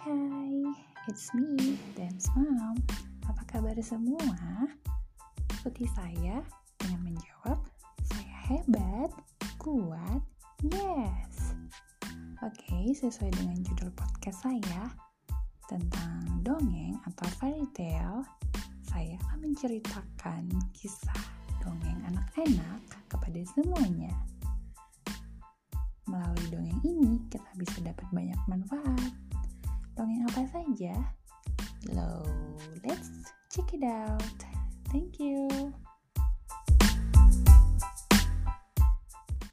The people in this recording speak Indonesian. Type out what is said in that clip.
hai, it's me, Dance Mom. Apa kabar semua? Ikuti saya dengan menjawab, saya hebat, kuat, yes. Oke, sesuai dengan judul podcast saya tentang dongeng atau fairy tale, saya akan menceritakan kisah dongeng anak-anak kepada semuanya. Melalui dongeng ini, kita bisa dapat banyak. Apa saja? Lo, let's check it out. Thank you.